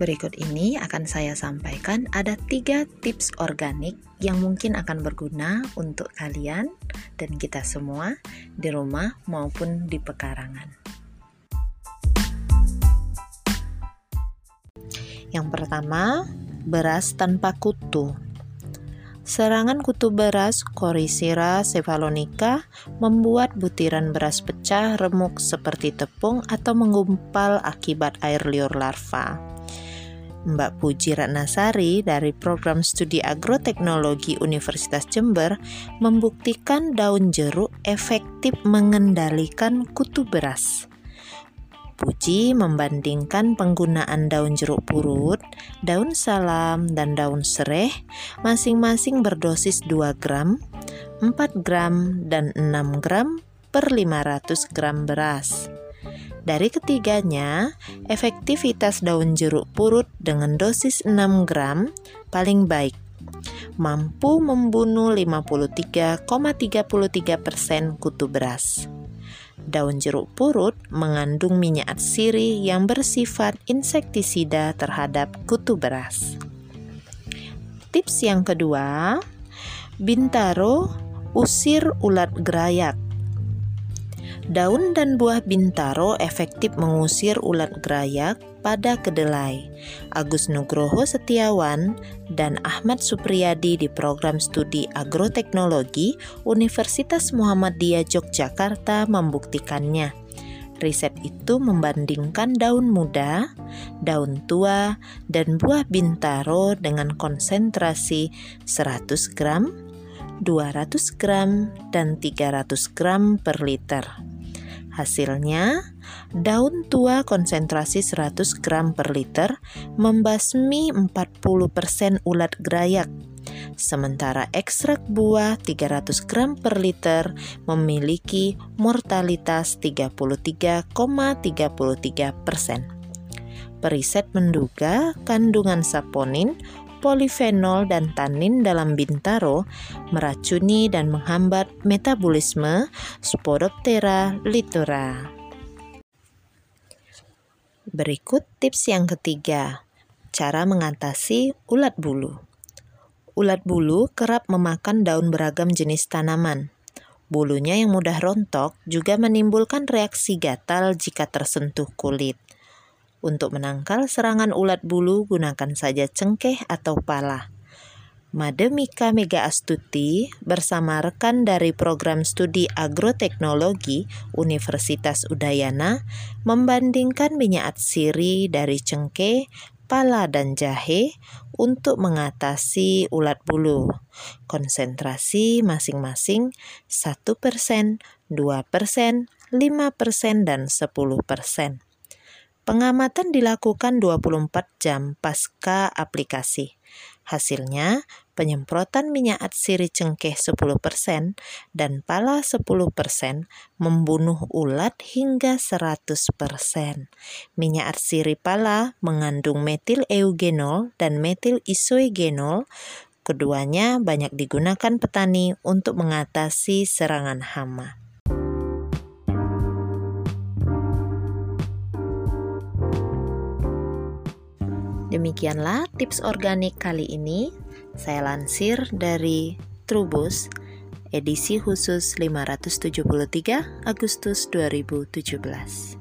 Berikut ini akan saya sampaikan ada tiga tips organik yang mungkin akan berguna untuk kalian dan kita semua di rumah maupun di pekarangan. Yang pertama, beras tanpa kutu. Serangan kutu beras Corycera cephalonica membuat butiran beras pecah remuk seperti tepung atau menggumpal akibat air liur larva. Mbak Puji Ratnasari dari Program Studi Agroteknologi Universitas Jember membuktikan daun jeruk efektif mengendalikan kutu beras. Puji membandingkan penggunaan daun jeruk purut, daun salam, dan daun sereh masing-masing berdosis 2 gram, 4 gram, dan 6 gram per 500 gram beras. Dari ketiganya, efektivitas daun jeruk purut dengan dosis 6 gram paling baik mampu membunuh 53,33% kutu beras. Daun jeruk purut mengandung minyak atsiri yang bersifat insektisida terhadap kutu beras. Tips yang kedua, Bintaro usir ulat gerayak. Daun dan buah bintaro efektif mengusir ulat gerayak pada kedelai. Agus Nugroho Setiawan dan Ahmad Supriyadi di program studi agroteknologi Universitas Muhammadiyah Yogyakarta membuktikannya. Riset itu membandingkan daun muda, daun tua, dan buah bintaro dengan konsentrasi 100 gram, 200 gram, dan 300 gram per liter. Hasilnya, daun tua konsentrasi 100 gram per liter membasmi 40% ulat gerayak, sementara ekstrak buah 300 gram per liter memiliki mortalitas 33,33%. Periset menduga kandungan saponin polifenol dan tanin dalam bintaro meracuni dan menghambat metabolisme Spodoptera litora. Berikut tips yang ketiga, cara mengatasi ulat bulu. Ulat bulu kerap memakan daun beragam jenis tanaman. Bulunya yang mudah rontok juga menimbulkan reaksi gatal jika tersentuh kulit. Untuk menangkal serangan ulat bulu, gunakan saja cengkeh atau pala. Mademika Mega Astuti bersama rekan dari program studi agroteknologi Universitas Udayana membandingkan minyak atsiri dari cengkeh, pala, dan jahe untuk mengatasi ulat bulu. Konsentrasi masing-masing 1%, 2%, 5%, dan 10%. Pengamatan dilakukan 24 jam pasca aplikasi. Hasilnya, penyemprotan minyak atsiri cengkeh 10% dan pala 10% membunuh ulat hingga 100%. Minyak atsiri pala mengandung metil eugenol dan metil isogenol. Keduanya banyak digunakan petani untuk mengatasi serangan hama. Demikianlah tips organik kali ini. Saya lansir dari Trubus edisi khusus 573 Agustus 2017.